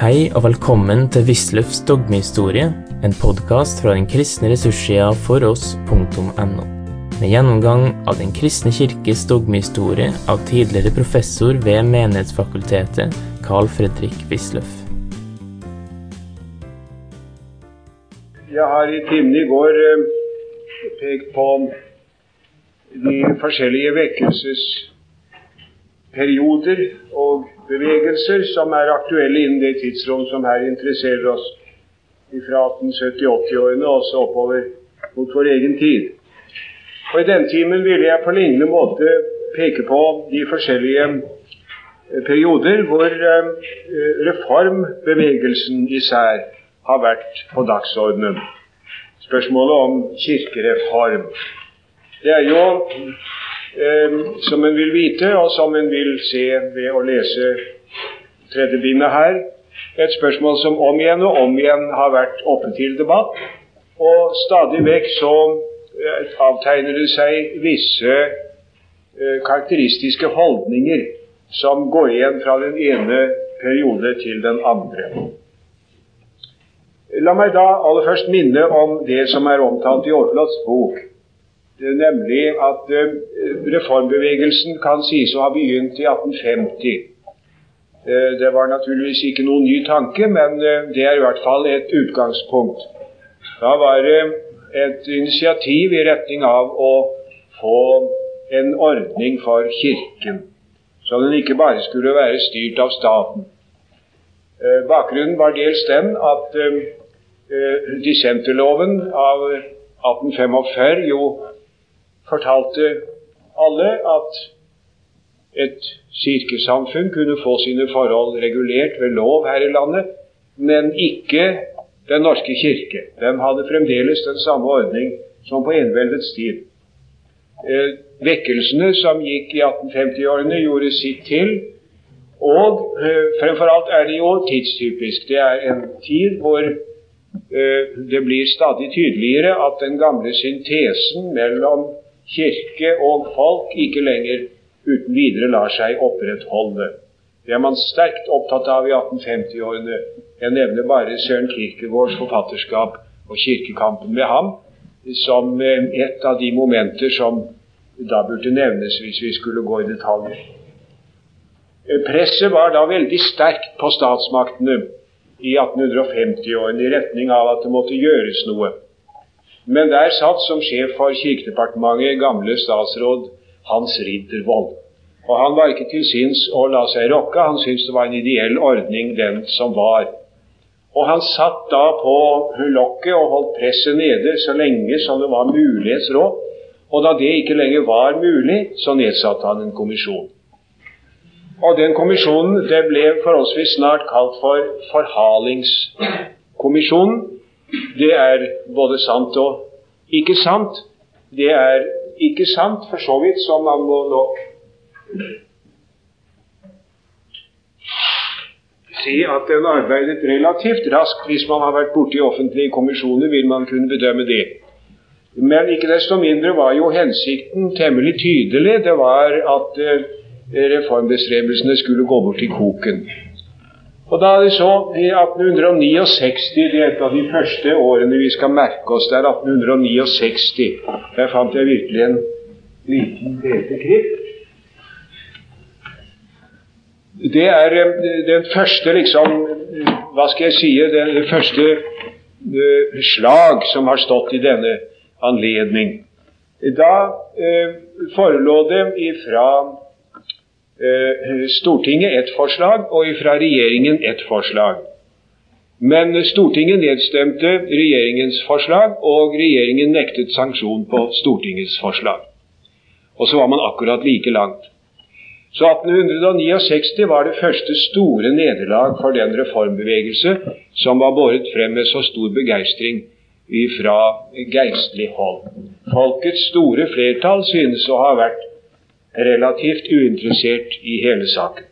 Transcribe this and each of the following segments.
Hei og velkommen til Wisløffs dogmehistorie, en podkast fra den kristne ressurssida foross.no. Med gjennomgang av Den kristne kirkes dogmehistorie av tidligere professor ved Menighetsfakultetet, Carl Fredrik Wisløff. Jeg har i timen i går eh, pekt på de forskjellige vekkelsesperioder og bevegelser som er aktuelle innen det tidsrom som her interesserer oss, fra 1870-80-årene og så oppover mot vår egen tid. Og I denne timen ville jeg på lignende måte peke på de forskjellige eh, perioder hvor eh, reformbevegelsen især har vært på dagsordenen. Spørsmålet om kirkereform. Det er jo, som en vil vite, og som en vil se ved å lese tredje bindet her, et spørsmål som om igjen og om igjen har vært oppe til debatt. Og stadig vekk så eh, avtegner det seg visse eh, karakteristiske holdninger som går igjen fra den ene periode til den andre. La meg da aller først minne om det som er omtalt i Aarflots bok, nemlig at eh, reformbevegelsen kan sies å ha begynt i 1850. Eh, det var naturligvis ikke noen ny tanke, men eh, det er i hvert fall et utgangspunkt. Da var det et initiativ i retning av å få en ordning for Kirken, så den ikke bare skulle være styrt av staten. Bakgrunnen var dels den at dissenterloven av 1845 jo fortalte alle at et kirkesamfunn kunne få sine forhold regulert ved lov her i landet, men ikke Den norske kirke. De hadde fremdeles den samme ordning som på enveldets tid. Eh, vekkelsene som gikk i 1850-årene, gjorde sitt til. Og eh, fremfor alt er det jo tidstypisk. Det er en tid hvor eh, det blir stadig tydeligere at den gamle syntesen mellom kirke og folk ikke lenger uten videre lar seg opprettholde. Det er man sterkt opptatt av i 1850-årene. Jeg nevner bare Søren Kierkegaards forfatterskap og kirkekampen med ham som eh, et av de momenter som da burde nevnes hvis vi skulle gå i detaljer. Eh, presset var da veldig sterkt på statsmaktene i 1850-årene i retning av at det måtte gjøres noe. Men der satt som sjef for Kirkedepartementet gamle statsråd hans Riddervold. Og han var ikke til sinns å la seg rokke, han syntes det var en ideell ordning, den som var. Og han satt da på lokket og holdt presset nede så lenge som det var mulighetsråd. Og da det ikke lenger var mulig, så nedsatte han en kommisjon. Og den kommisjonen det ble forholdsvis snart kalt for Forhalingskommisjonen. Det er både sant og ikke sant. Det er ikke sant, for så vidt, som man må nok si at den arbeidet relativt raskt. Hvis man har vært borti offentlige kommisjoner, vil man kunne bedømme det. Men ikke desto mindre var jo hensikten temmelig tydelig. Det var at eh, reformbestrebelsene skulle gå bort i koken. Og da er det så i 1869 Det er et av de første årene vi skal merke oss. Det er 1869. Der fant jeg virkelig en liten hvetekritt. Det er eh, den første, liksom Hva skal jeg si Det første uh, slag som har stått i denne anledning. Da uh, forelå det ifra Eh, Stortinget ett forslag, og fra regjeringen ett forslag. Men Stortinget nedstemte regjeringens forslag, og regjeringen nektet sanksjon på Stortingets forslag. Og så var man akkurat like langt. Så 1869 var det første store nederlag for den reformbevegelse som var båret frem med så stor begeistring fra geistlig hold. Folkets store flertall synes å ha vært relativt uinteressert i hele saken.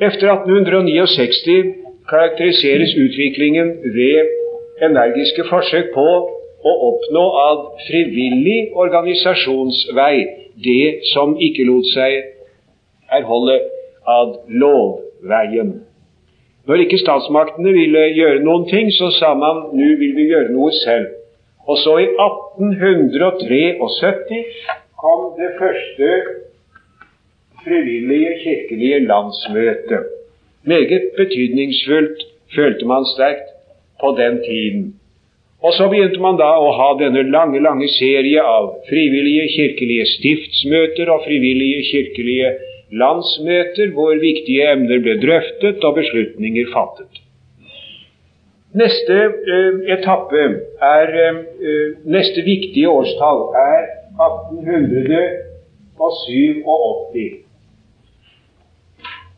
Efter 1869 karakteriseres utviklingen ved energiske forsøk på å oppnå av frivillig organisasjonsvei det som ikke lot seg erholde av lovveien. Når ikke statsmaktene ville gjøre noen ting, så sa man nå vil vi gjøre noe selv. Og så i 1873 kom det første frivillige kirkelige landsmøtet. Meget betydningsfullt, følte man sterkt på den tiden. Og så begynte man da å ha denne lange, lange serie av frivillige kirkelige stiftsmøter og frivillige kirkelige landsmøter hvor viktige emner ble drøftet og beslutninger fattet. Neste ø, etappe er ø, Neste viktige årstall er 1887.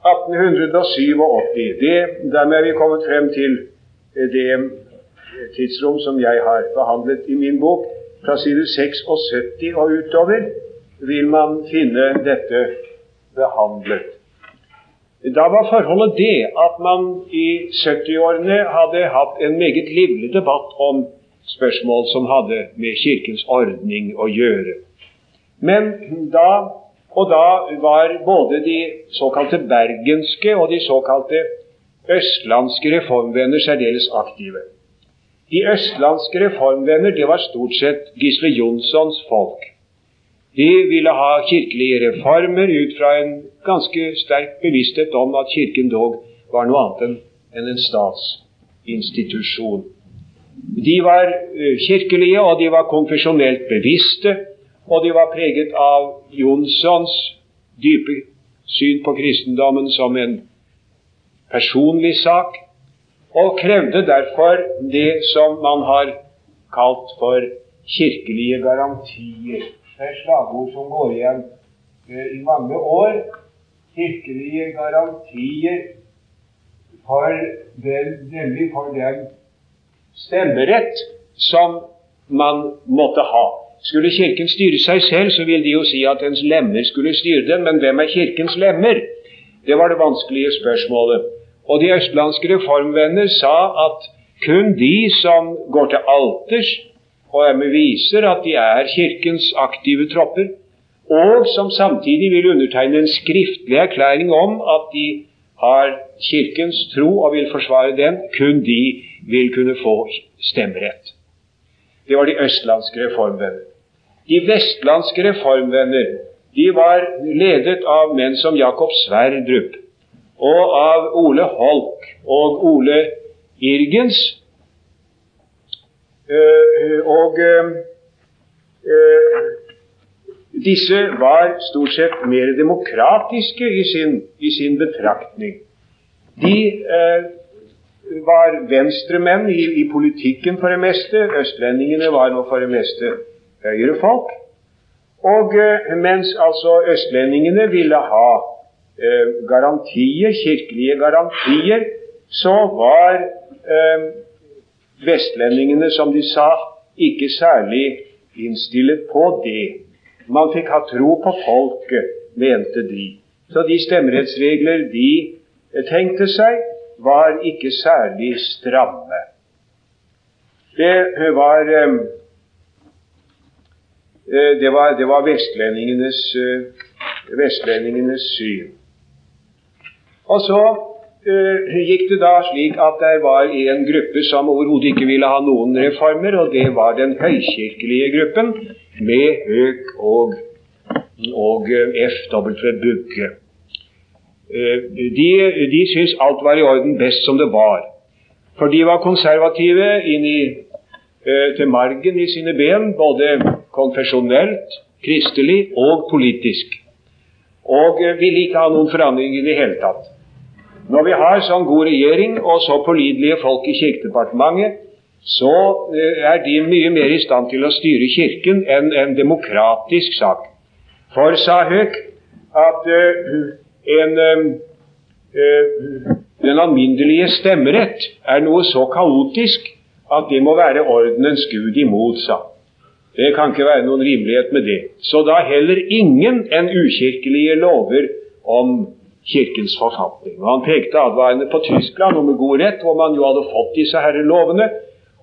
1887. Det, dermed er vi kommet frem til eh, det tidsrom som jeg har behandlet i min bok. Fra side 76 og utover vil man finne dette behandlet. Da var forholdet det at man i 70-årene hadde hatt en meget livlig debatt om spørsmål som hadde med Kirkens ordning å gjøre. Men da og da var både de såkalte bergenske og de såkalte østlandske reformvenner særdeles aktive. De østlandske reformvenner det var stort sett Gisle Jonssons folk. De ville ha kirkelige reformer ut fra en ganske sterk bevissthet om at Kirken dog var noe annet enn en statsinstitusjon. De var eh, kirkelige, og de var konfesjonelt bevisste, og de var preget av Jonssons dype syn på kristendommen som en personlig sak, og krevde derfor det som man har kalt for kirkelige garantier. Det er slagord som går igjen eh, i mange år. Kirkelige garantier for den, nemlig for den stemmerett som man måtte ha. Skulle Kirken styre seg selv, så ville de jo si at dens lemmer skulle styre den, men hvem er Kirkens lemmer? Det var det vanskelige spørsmålet. Og de østlandske reformvenner sa at kun de som går til alters, og dermed viser at de er Kirkens aktive tropper, og som samtidig vil undertegne en skriftlig erklæring om at de har Kirkens tro og vil forsvare den, kun de vil kunne få stemmerett. Det var de østlandske reformvenner. De vestlandske reformvenner de var ledet av menn som Jakob Sverdrup og av Ole Holk og Ole Irgens, Eh, og eh, eh, disse var stort sett mer demokratiske i sin, i sin betraktning. De eh, var venstremenn i, i politikken for det meste. Østlendingene var nå for det meste høyrefolk. Og eh, mens altså østlendingene ville ha eh, garantier, kirkelige garantier, så var eh, vestlendingene, som de sa, ikke særlig innstillet på det. Man fikk ha tro på folket, mente de. Så de stemmerettsregler de tenkte seg, var ikke særlig stramme. Det var, eh, det var, det var vestlendingenes, eh, vestlendingenes syn. Og så gikk det da slik at det var en gruppe som overhodet ikke ville ha noen reformer, og det var den høykirkelige gruppen med Høk og, og uh, F.W. Bugge. Uh, de de syntes alt var i orden best som det var. For de var konservative inn i, til margen i sine ben, både konfesjonelt, kristelig og politisk. Og ville ikke ha noen forandring i det hele tatt. Når vi har sånn god regjering og så pålidelige folk i Kirkedepartementet, så eh, er de mye mer i stand til å styre Kirken enn en demokratisk sak. For, sa Høek, at uh, en, uh, den alminnelige stemmerett er noe så kaotisk at det må være ordenens gud imot, sa Det kan ikke være noen rimelighet med det. Så da heller ingen enn ukirkelige lover om Kirkens forfatning. Og Han pekte advarende på Tyskland og med god rett, hvor man jo hadde fått disse herrelovene,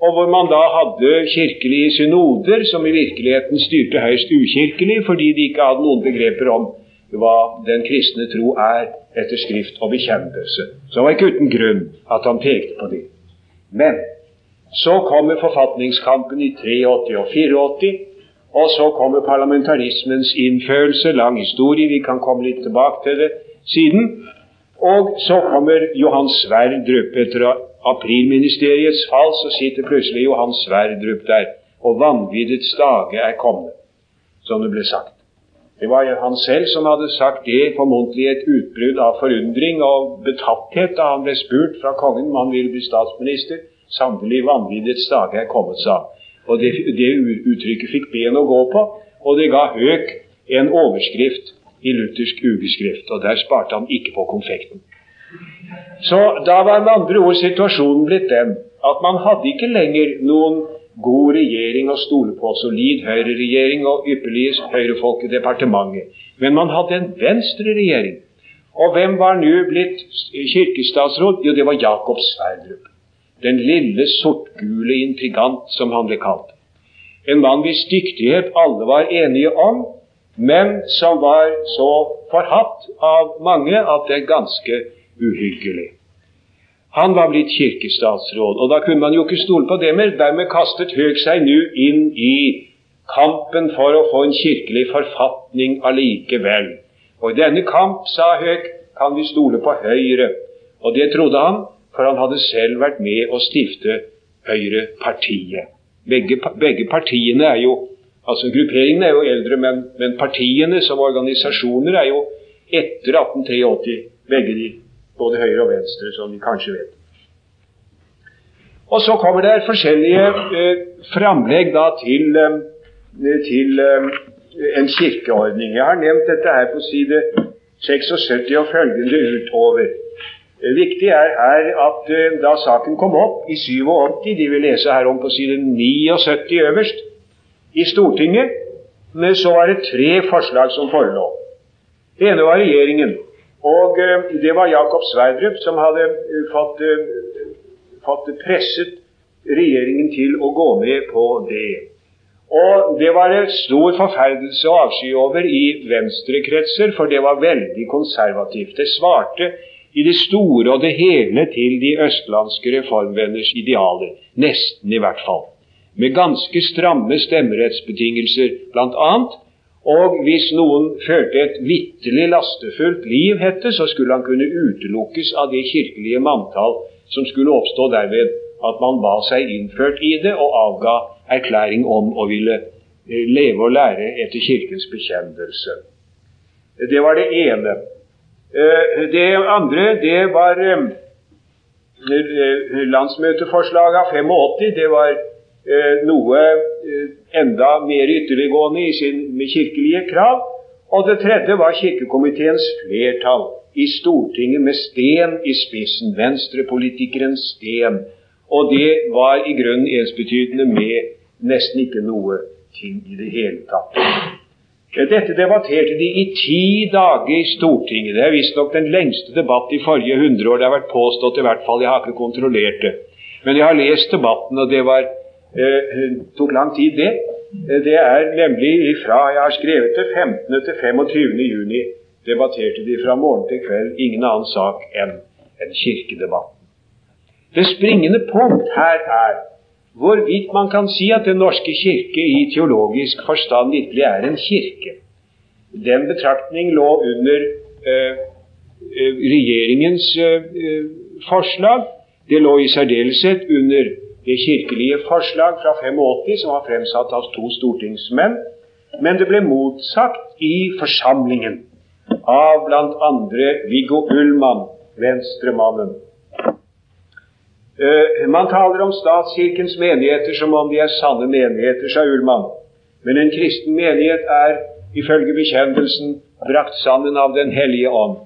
og hvor man da hadde kirkelige synoder som i virkeligheten styrte høyst ukirkelig, fordi de ikke hadde noen begreper om hva den kristne tro er etter skrift og bekjennelse. Så det var ikke uten grunn at han pekte på det. Men så kommer forfatningskampen i 83 og 84, og så kommer parlamentarismens innførelse, lang historie, vi kan komme litt tilbake til det siden. Og så kommer Johan Sverdrup. Etter aprilministeriets fall så sitter plutselig Johan Sverdrup der, og vanviddets dage er kommet, som det ble sagt. Det var han selv som hadde sagt det, formodentlig et utbrudd av forundring og betatthet da han ble spurt fra kongen om han ville bli statsminister. Sannelig vanviddets dage er kommet, sa. Og det, det uttrykket fikk ben å gå på, og det ga Høk en overskrift i luthersk ugeskrift, og der sparte han ikke på konfekten. Så da var med andre ord situasjonen blitt den at man hadde ikke lenger noen god regjering å stole på, solid høyreregjering og ypperlige høyrefolk i departementet. Men man hadde en venstreregjering. Og hvem var nå blitt kirkestatsråd? Jo, det var Jakob Sverdrup. Den lille sortgule intrigant, som han ble kalt. En mann hvis dyktighet alle var enige om, men som var så forhatt av mange at det er ganske uhyggelig. Han var blitt kirkestatsråd, og da kunne man jo ikke stole på det mer. Dermed kastet Høeg seg nå inn i kampen for å få en kirkelig forfatning allikevel. Og i denne kamp, sa Høeg, kan vi stole på Høyre. Og det trodde han, for han hadde selv vært med å stifte Høyrepartiet. Begge, begge partiene er jo Altså Grupperingene er jo eldre, men, men partiene som organisasjoner er jo etter 1883, begge de både høyre og venstre, som vi kanskje vet. Og så kommer det forskjellige eh, framlegg da til, eh, til eh, en kirkeordning. Jeg har nevnt dette her på side 76 og følgende utover. Eh, viktig er her at eh, da saken kom opp i 87, de vil lese her om på side 79 øverst, i Stortinget, så var det tre forslag som forelå. Det ene var regjeringen. Og eh, det var Jakob Sverdrup som hadde eh, fått, eh, fått presset regjeringen til å gå med på det. Og det var en stor forferdelse å avsky over i venstrekretser, for det var veldig konservativt. Det svarte i det store og det hele til de østlandske reformvenners idealer. Nesten, i hvert fall. Med ganske stramme stemmerettsbetingelser, blant annet, og hvis noen førte et vitterlig lastefullt liv, hette, så skulle han kunne utelukkes av det kirkelige manntall som skulle oppstå derved at man ba seg innført i det og avga erklæring om å ville eh, leve og lære etter Kirkens bekjennelse. Det var det ene. Eh, det andre, det var eh, landsmøteforslaget av 85. Det var noe enda mer ytterliggående i sin kirkelige krav. Og det tredje var kirkekomiteens flertall i Stortinget med Sten i spissen. Venstrepolitikeren Sten. Og det var i grunnen ensbetydende med nesten ikke noe ting i det hele tatt. Dette debatterte de i ti dager i Stortinget. Det er visstnok den lengste debatt i forrige hundreår. Det har vært påstått i hvert fall. Jeg har ikke kontrollert det. Men jeg har lest debatten, og det var eh, tok lang tid, det. Eh, det er nemlig fra jeg har skrevet det 15. til 25. juni debatterte de fra morgen til kveld ingen annen sak enn en kirkedebatten. Det springende punkt her er hvorvidt man kan si at Den norske kirke i teologisk forstand virkelig er en kirke. Den betraktning lå under eh, eh regjeringens eh, forslag. Det lå i særdeleshet under det kirkelige forslag fra 85 som var fremsatt av to stortingsmenn, men det ble motsagt i forsamlingen av bl.a. Viggo Ullmann, venstremannen. Uh, man taler om statskirkens menigheter som om de er sanne menigheter, sa Ullmann. Men en kristen menighet er ifølge bekjennelsen brakt sammen av Den hellige ånd.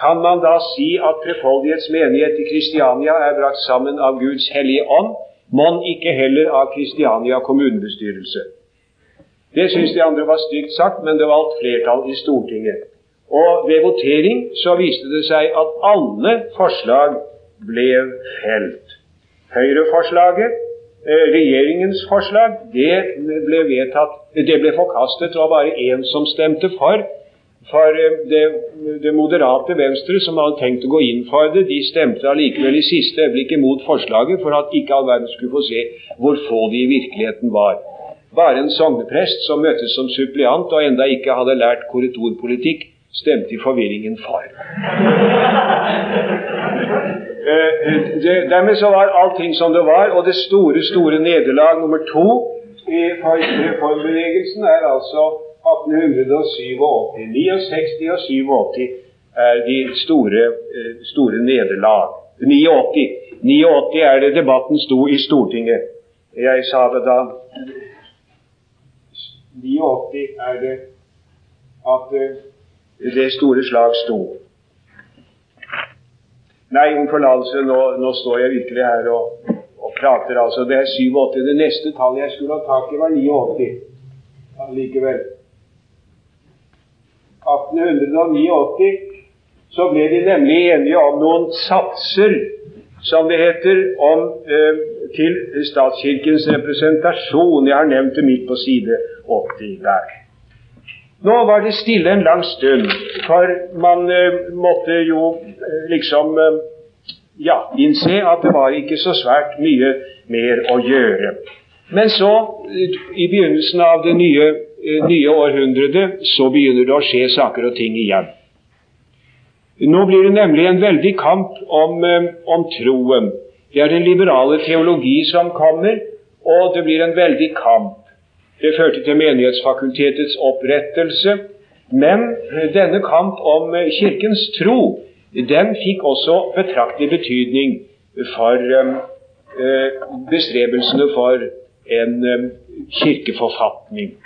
Kan man da si at Trefoldighets menighet i Kristiania er brakt sammen av Guds hellige ånd, mon ikke heller av Kristiania kommunebestyrelse? Det syns de andre var stygt sagt, men det valgte flertall i Stortinget. Og ved votering så viste det seg at alle forslag ble felt. Høyreforslaget, eh, regjeringens forslag, det ble vedtatt, det ble forkastet. Det var bare én som stemte for, For eh, det, det, moderate Venstre, som hadde tenkt å gå inn for det, de stemte allikevel i siste øyeblikk imot forslaget for at ikke all verden skulle få se hvor få de i virkeligheten var. Bare en sogneprest som møttes som suppliant og enda ikke hadde lært korridorpolitikk, stemte i forvirringen for. Eh, det, dermed så var allting som det var, og det store, store nederlag nummer to i reformbevegelsen er altså 1887. 69 og 87 er de store, eh, store nederlag. 89. 89 er det debatten sto i Stortinget. Jeg sa det da 89 er det at eh, det store slag sto. Nei, om forlatelse, nå, nå, står jeg virkelig her og, og prater. altså. Det er 87. Det neste tallet jeg skulle ha tak i, var 89. Allikevel. 1889 så ble de nemlig enige om noen satser, som det heter, om, eh, til statskirkens representasjon. Jeg har nevnt det midt på side 80 der. Nå var det stille en lang stund, for man eh, måtte jo eh, liksom eh, ja, innse at det var ikke så svært mye mer å gjøre. Men så, i begynnelsen av det nye, nye århundret, så begynner det å skje saker og ting igjen. Nå blir det nemlig en veldig kamp om, eh, om troen. Det er den liberale teologi som kommer, og det blir en veldig kamp det førte til Menighetsfakultetets opprettelse. Men denne kamp om Kirkens tro den fikk også betraktelig betydning for bestrebelsene for en kirkeforfatning.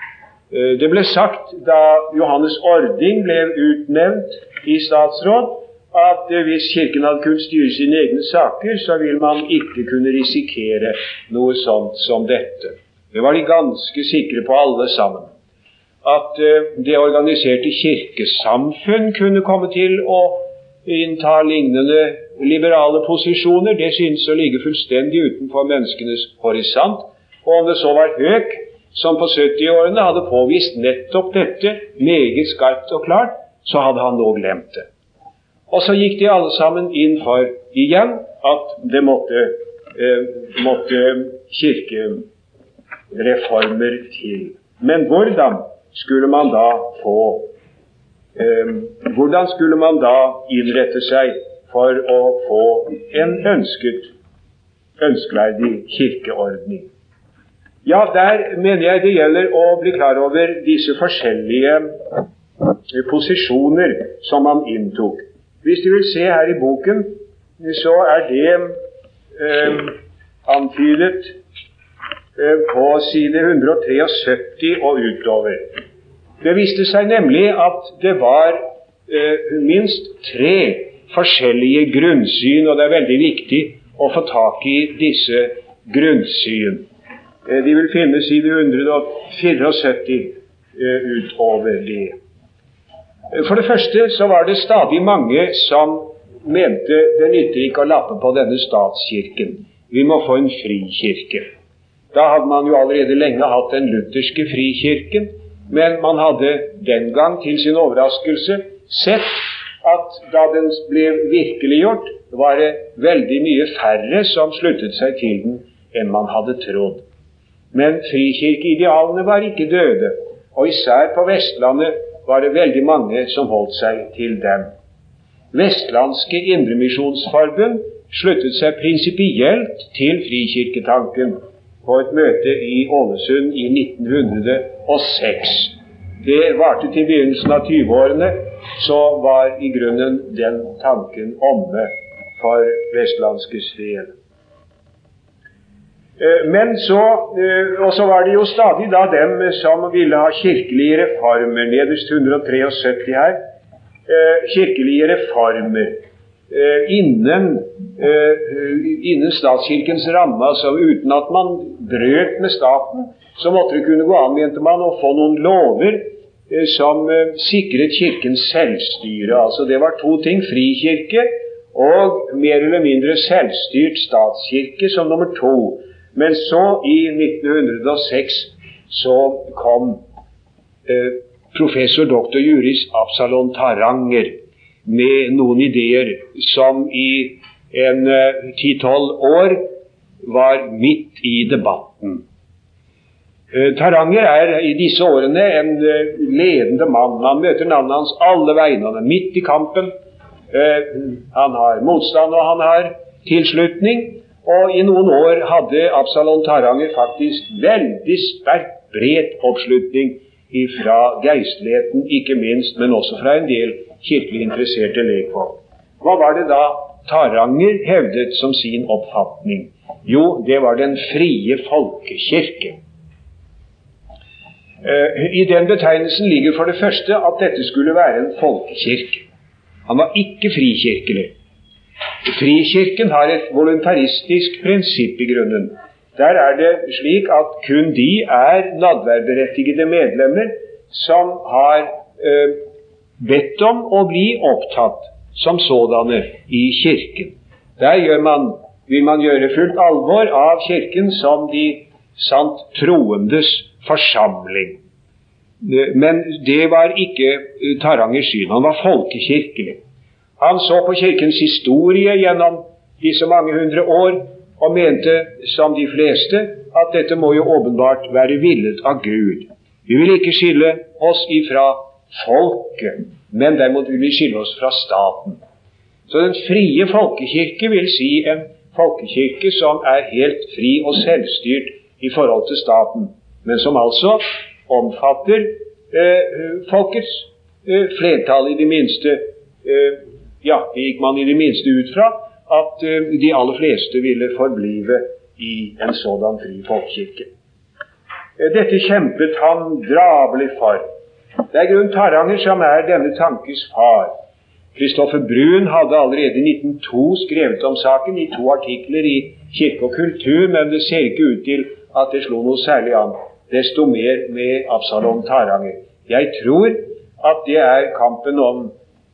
Uh, det ble sagt da Johannes Ording ble utnevnt i statsråd, at uh, hvis Kirken hadde kunnet styre sine egne saker, så ville man ikke kunne risikere noe sånt som dette. Det var de ganske sikre på, alle sammen. At uh, det organiserte kirkesamfunn kunne komme til å innta lignende liberale posisjoner, det synes å ligge fullstendig utenfor menneskenes horisont. Og om det så var Høek, som på 70-årene hadde påvist nettopp dette meget skarpt og klart, så hadde han nå glemt det. Og så gikk de alle sammen inn for igjen at det måtte, eh, måtte kirkereformer til. Men hvordan skulle man da få eh, Hvordan skulle man da innrette seg for å få en ønsket, ønskverdig kirkeordning? Ja, der mener jeg det gjelder å bli klar over disse forskjellige eh, posisjoner som man inntok. Hvis du vil se her i boken, så er det eh, antydet Eh, på side 173 og utover. Det viste seg nemlig at det var eh, minst tre forskjellige grunnsyn, og det er veldig viktig å få tak i disse grunnsyn. Eh, de vil finne side 174 utover det. For det første så var det stadig mange som mente det nytter ikke å lappe på denne statskirken. Vi må få en frikirke. Da hadde man jo allerede lenge hatt den lutherske frikirken, men man hadde den gang til sin overraskelse sett at da den ble virkeliggjort, var det veldig mye færre som sluttet seg til den enn man hadde trodd. Men frikirkeidealene var ikke døde, og især på Vestlandet var det veldig mange som holdt seg til dem. Vestlandske Indremisjonsforbund sluttet seg prinsipielt til frikirketanken på et møte i Ålesund i 1906. Det varte til begynnelsen av 20-årene. Så var i grunnen den tanken omme for vestlandskes del. Eh, men så, eh, Og så var det jo stadig da dem som ville ha kirkelige reformer, nederst 173 her. Eh, kirkelige reformer. Innen, innen statskirkens ramme, altså uten at man brøt med staten, så måtte det kunne gå an, mente man, å få noen lover som sikret Kirkens selvstyre. Altså Det var to ting. Frikirke og mer eller mindre selvstyrt statskirke som nummer to. Men så, i 1906, så kom eh, professor doktor juris Absalon Taranger med noen ideer som i en ti-tolv år var midt i debatten. Taranger er i disse årene en ledende mann. Han møter navnet hans alle vegne. Han er midt i kampen. Han har motstand, og han har tilslutning. Og i noen år hadde Absalon Taranger faktisk veldig sterk, bred oppslutning fra geistligheten, ikke minst, men også fra en del kirkelig interesserte lekfolk. Hva var det da Taranger hevdet som sin oppfatning? Jo, det var den frie folkekirke. Eh, I den betegnelsen ligger for det første at dette skulle være en folkekirke. Han var ikke frikirkelig. Frikirken har et voluntaristisk prinsipp i grunnen. Der er det slik at kun de er nadværberettigede medlemmer som har eh, bedt om å bli opptatt som sådanne i Kirken. Der man, vil man gjøre fullt alvor av Kirken som de sant troendes forsamling. Men det var ikke Tarangers syn. Han var folkekirkelig. Han så på Kirkens historie gjennom disse mange hundre år og mente, som de fleste, at dette må jo åpenbart være villet av Gud. Vi vil ikke skille oss ifra folket, men derimot vil vi skille oss fra staten. Så den frie folkekirke vil si en folkekirke som er helt fri og selvstyrt i forhold til staten, men som altså omfatter eh, folkets eh, flertall, i det minste eh, ja, det gikk man i det minste ut fra at uh, de aller fleste ville forblive i en sådan fri folkekirke. Uh, dette kjempet han drabelig for. Det er grunn Taranger som er denne tankes far. Kristoffer Brun hadde allerede i 1902 skrevet om saken i to artikler i Kirke og kultur, men det ser ikke ut til at det slo noe særlig an. Desto mer med Absalon Taranger. Jeg tror at det er kampen om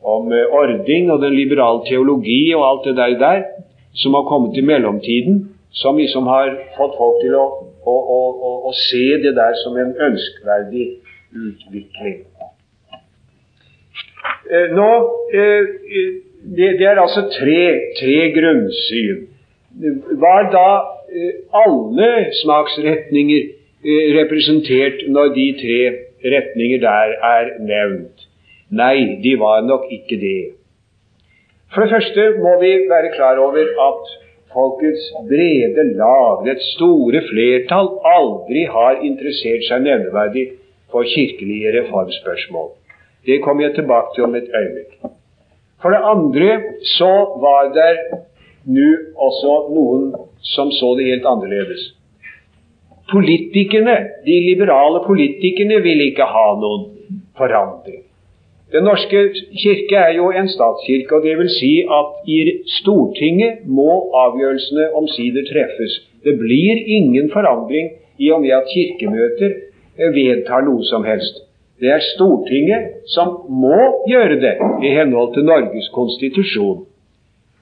om ordning og den liberale teologi og alt det der, der som har kommet i mellomtiden, som liksom har fått folk til å, å, å, å se det der som en ønskverdig utvikling. Eh, nå, eh, det, er altså tre, tre grunnsyn. Var da alle smaksretninger representert når de tre retninger der er nevnt? Nei, de var nok ikke det. For det første må vi være klar over at folkets brede lag, det store flertall, aldri har interessert seg nevneverdig for kirkelige reformspørsmål. Det kommer jeg tilbake til om et øyeblikk. For det andre så var det nå også noen som så det helt annerledes. Politikerne, de liberale politikerne, ville ikke ha noen forandring. Den norske kirke er jo en statskirke, og det vil si at i Stortinget må avgjørelsene omsider treffes. Det blir ingen forandring i og med at kirkemøter eh, vedtar noe som helst. Det er Stortinget som må gjøre det i henhold til Norges konstitusjon.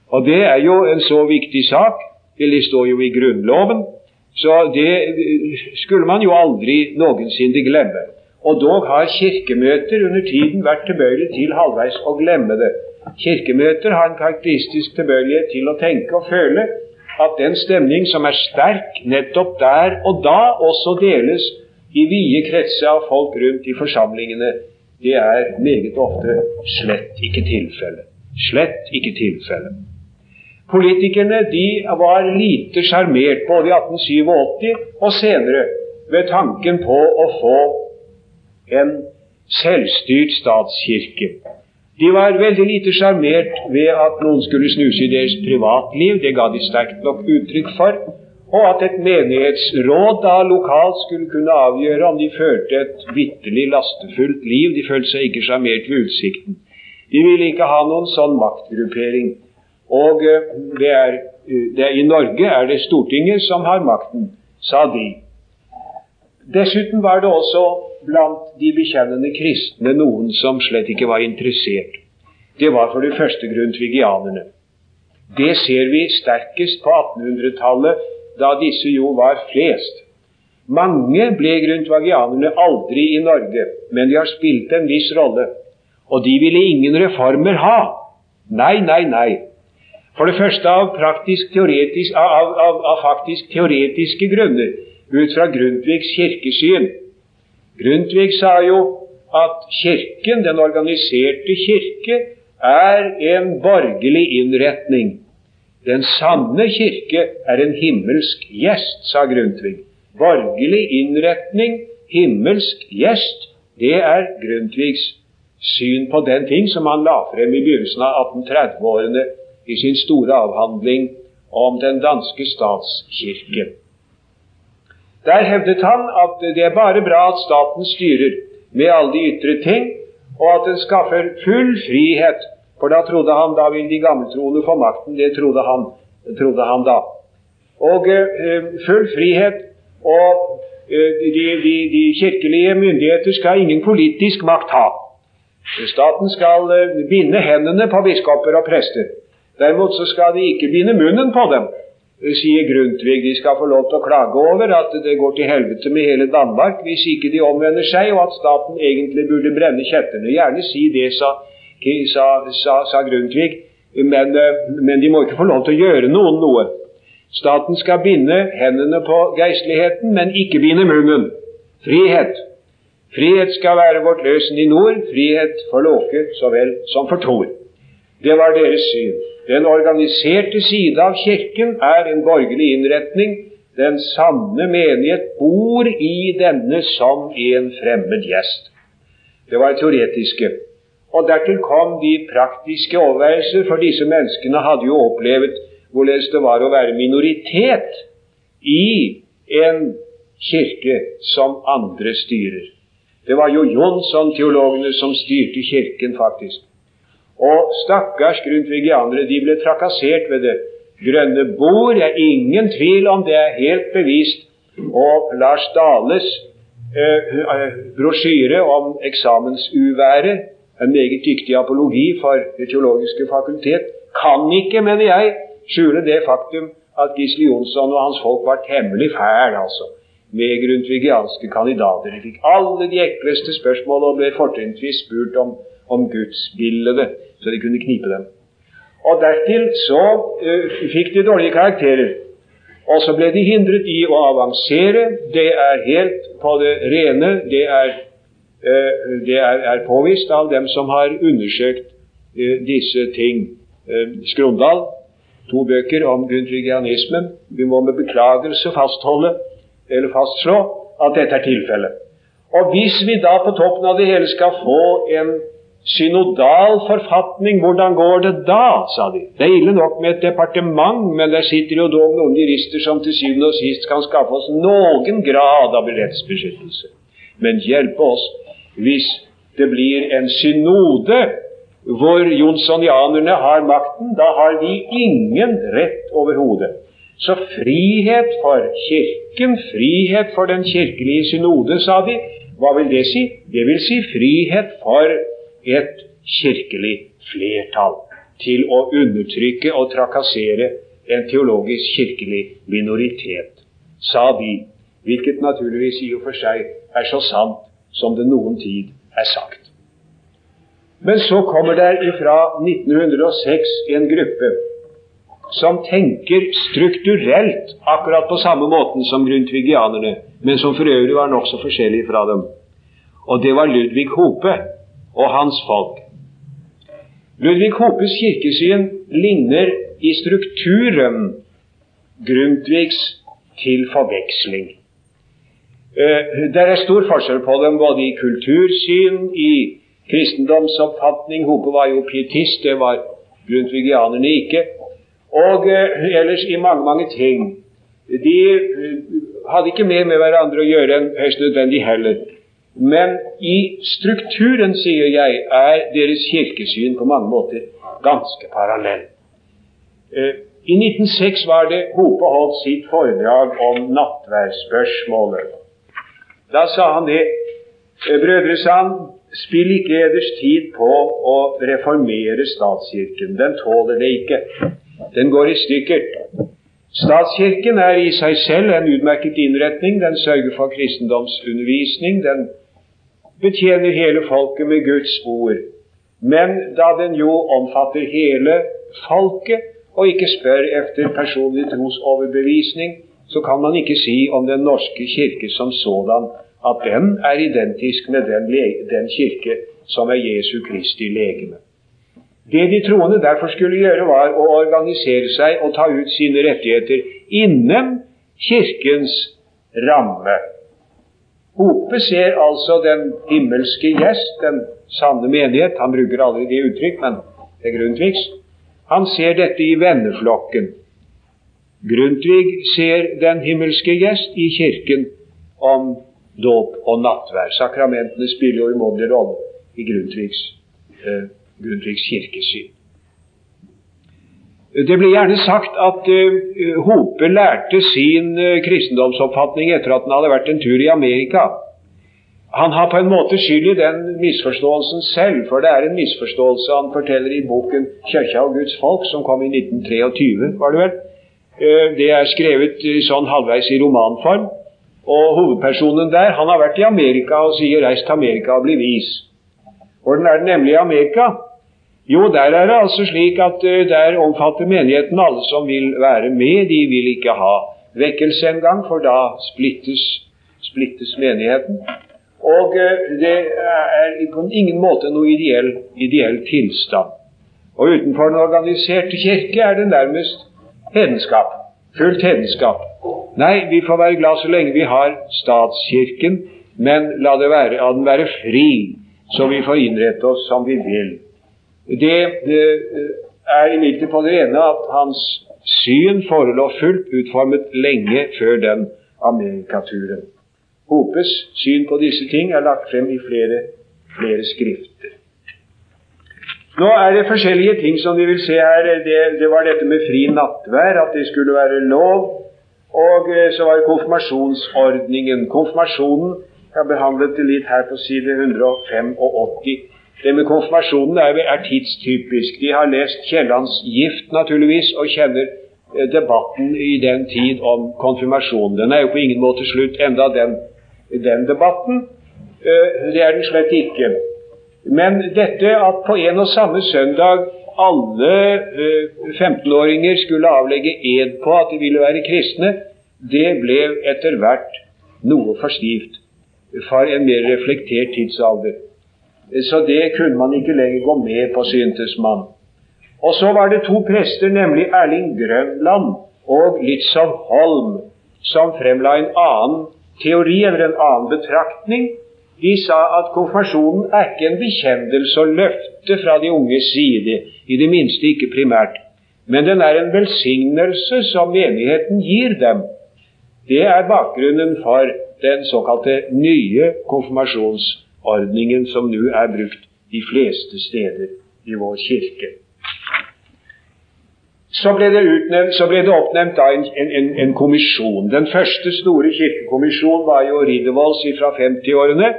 Og det er jo en så viktig sak. Det står jo i Grunnloven. Så det eh, skulle man jo aldri noensinne glemme. Og dog har kirkemøter under tiden vært tilbøyelig til halvveis å glemme det. Kirkemøter har en karakteristisk tilbøyelighet til å tenke og føle at den stemning som er sterk nettopp der og da, også deles i vide kretser av folk rundt i forsamlingene. Det er meget ofte slett ikke tilfellet. Slett ikke tilfellet. Politikerne de var lite sjarmert både i 1887 og senere ved tanken på å få en selvstyrt statskirke. De var veldig lite sjarmert ved at noen skulle snuse i deres privatliv, det ga de sterkt nok uttrykk for, og at et menighetsråd da lokalt skulle kunne avgjøre om de førte et vitterlig lastefullt liv. De følte seg ikke sjarmert ved utsikten. De ville ikke ha noen sånn maktgruppering. Og eh, det er, eh, det i Norge er det Stortinget som har makten, sa de. Dessuten var det også blant de bekjennende kristne noen som slett ikke var interessert. Det var for det første grundtvigianerne. Det ser vi sterkest på 1800-tallet, da disse jo var flest. Mange ble grundtvagianerne aldri i Norge, men de har spilt en viss rolle. Og de ville ingen reformer ha. Nei, nei, nei. For det første av, av, av, av faktisk teoretiske grunner, ut fra Grundtvigs kirkesyn. Grundtvig sa jo at Kirken, den organiserte kirke, er en borgerlig innretning. Den sanne kirke er en himmelsk gjest, sa Grundtvig. Borgerlig innretning, himmelsk gjest, det er Grundtvigs syn på den ting som han la frem i begynnelsen av 1830-årene i sin store avhandling om den danske statskirke. Der hevdet han at det er bare bra at staten styrer med alle de ytre ting, og at den skaffer full frihet. For da trodde han da vil de gammeltroende få makten. Det trodde han, trodde han da. Og eh, full frihet, og uh, de, de, de, kirkelige myndigheter skal ingen politisk makt ha. Staten skal uh, binde hendene på biskoper og prester. Derimot så skal de ikke binde munnen på dem, sier Grundtvig. De skal få lov til å klage over at det går til helvete med hele Danmark hvis ikke de omvender seg, og at staten egentlig burde brenne kjetterne. Gjerne si det, sa, sa, sa, sa Grundtvig, men, men, de må ikke få lov til å gjøre noen noe. Staten skal binde hendene på geistligheten, men ikke binde munnen. Frihet. Frihet skal være vårt løsen i nord, frihet for Låke så vel som for Tor. Det var deres syn. Den organiserte side av Kirken er en borgerlig innretning. Den sanne menighet bor i denne som en fremmed gjest. Det var teoretiske. Og dertil kom de praktiske overveielser, for disse menneskene hadde jo opplevd hvorledes det var å være minoritet i en kirke som andre styrer. Det var jo Jonsson-teologene som styrte Kirken, faktisk. Og stakkars grundtvigianere, de ble trakassert ved det. Grønne bord er ingen tvil om, det er helt bevist. Og Lars Dales eh, eh, brosjyre om eksamensuværet, en meget dyktig apologi for Det teologiske fakultet, kan ikke, mener jeg, skjule det faktum at Gisle Jonsson og hans folk var temmelig fæl, altså, med grundtvigianske kandidater. De fikk alle de ekleste spørsmål og ble fortrinnsvis spurt om om gudsbildet, så de kunne knipe dem. Og dertil så uh, fikk de dårlige karakterer. Og så ble de hindret i å avansere. Det er helt på det rene. Det er, uh, det er, er påvist av dem som har undersøkt uh, disse ting. Skrondal, to bøker om grundtvigianismen. Vi må med beklagelse fastholde, eller fastslå, at dette er tilfellet. Og hvis vi da på toppen av det hele skal få en Synodal forfatning, hvordan går det da? sa de. Det er ille nok med et departement, men der sitter jo dog noen jurister som til syvende og sist kan skaffe oss noen grad av rettsbeskyttelse. Men hjelpe oss hvis det blir en synode hvor jonsonianerne har makten. Da har vi ingen rett overhodet. Så frihet for Kirken, frihet for den kirkelige synode, sa de. Hva vil det si? Det vil si frihet for et kirkelig flertall til å undertrykke og trakassere en teologisk kirkelig minoritet, sa de, hvilket naturligvis i og for seg er så sant som det noen tid er sagt. Men så kommer der ifra 1906 en gruppe som tenker strukturelt akkurat på samme måten som grundtvigianerne, men som for øvrig var nokså forskjellig fra dem. Og det var Ludvig Hope, og hans folk. Ludvig Hopes kirkesyn ligner i strukturen Grundtvigs til forveksling. Eh, det er stor forskjell på dem både i kultursyn, i kristendomsoppfatning Hope var jo pietist, det var grundtvigianerne ikke. Og eh, ellers i mange, mange ting. De eh, hadde ikke mer med hverandre å gjøre enn høyst nødvendig heller. Men i strukturen, sier jeg, er deres kirkesyn på mange måter ganske parallell. Eh, I 1906 var det Hope holdt sitt foredrag om nattværsspørsmålet. Da sa han det. Eh, brødre, sa han, spill ikke eders tid på å reformere statskirken. Den tåler det ikke. Den går i stykker. Statskirken er i seg selv en utmerket innretning. Den sørger for kristendomsundervisning. Den betjener hele folket med Guds ord. Men da den jo omfatter hele folket, og ikke spør efter personlig trosoverbevisning, så kan man ikke si om Den norske kirke som sådan at den er identisk med den, den kirke som er Jesu Kristi legeme. Det de troende derfor skulle gjøre, var å organisere seg og ta ut sine rettigheter innen Kirkens ramme. Hope ser altså den himmelske gjest, den sanne menighet. Han bruker aldri det uttrykk, men det er Grundtvigs. Han ser dette i venneflokken. Grundtvig ser den himmelske gjest i Kirken om dåp og nattvær. Sakramentene spiller jo umåtelig rolle i Grundtvigs, eh, Grundtvigs kirkesyn. Det blir gjerne sagt at uh, Hope lærte sin uh, kristendomsoppfatning etter at han hadde vært en tur i Amerika. Han har på en måte skyld i den misforståelsen selv, for det er en misforståelse han forteller i boken 'Kirka og Guds folk', som kom i 1923, var det vel. Uh, det er skrevet sånn halvveis i romanform. Og hovedpersonen der han har vært i Amerika og sier 'reis til Amerika og bli vis'. Hvordan er det nemlig i Amerika? Jo, der er det altså slik at uh, der omfatter menigheten alle som vil være med. De vil ikke ha vekkelse engang, for da splittes, splittes menigheten. Og uh, det er på ingen måte noe ideell, ideell tilstand. Og utenfor den organiserte kirke er det nærmest hedenskap. Fullt hedenskap. Nei, vi får være glad så lenge vi har statskirken, men la, være, la den være fri, så vi får innrette oss som vi vil. Det, det er imidlertid på det rene at hans syn forelå fullt utformet lenge før den amerikaturen. Hopes syn på disse ting er lagt frem i flere, flere skrifter. Nå er det forskjellige ting som vi vil se her. Det, det var dette med fri nattvær, at det skulle være lov. Og eh, så var det konfirmasjonsordningen. Konfirmasjonen Jeg har behandlet det litt her på side 185. Det med konfirmasjonen er, er tidstypisk. De har lest Kiellands gift, naturligvis, og kjenner eh, debatten i den tid om konfirmasjonen. Den er jo på ingen måte slutt enda, den, den debatten. Eh, det er den slett ikke. Men dette at på en og samme søndag alle 15-åringer eh, skulle avlegge ed på at de ville være kristne, det ble etter hvert noe for stivt for en mer reflektert tidsalder. Så det kunne man ikke lenger gå med på, syntes man. Og så var det to prester, nemlig Erling Grønland og Litzow Holm, som fremla en annen teori eller en annen betraktning de sa at konfirmasjonen er ikke en bekjennelse og løfte fra de unges side, i det minste ikke primært, men den er en velsignelse som menigheten gir dem. Det er bakgrunnen for den såkalte nye konfirmasjonsordningen som nå er brukt de fleste steder i vår kirke. Så ble det, utnevnt, så ble det oppnevnt en, en, en, kommisjon. Den første store kirkekommisjonen var jo Riddervolds fra 50-årene,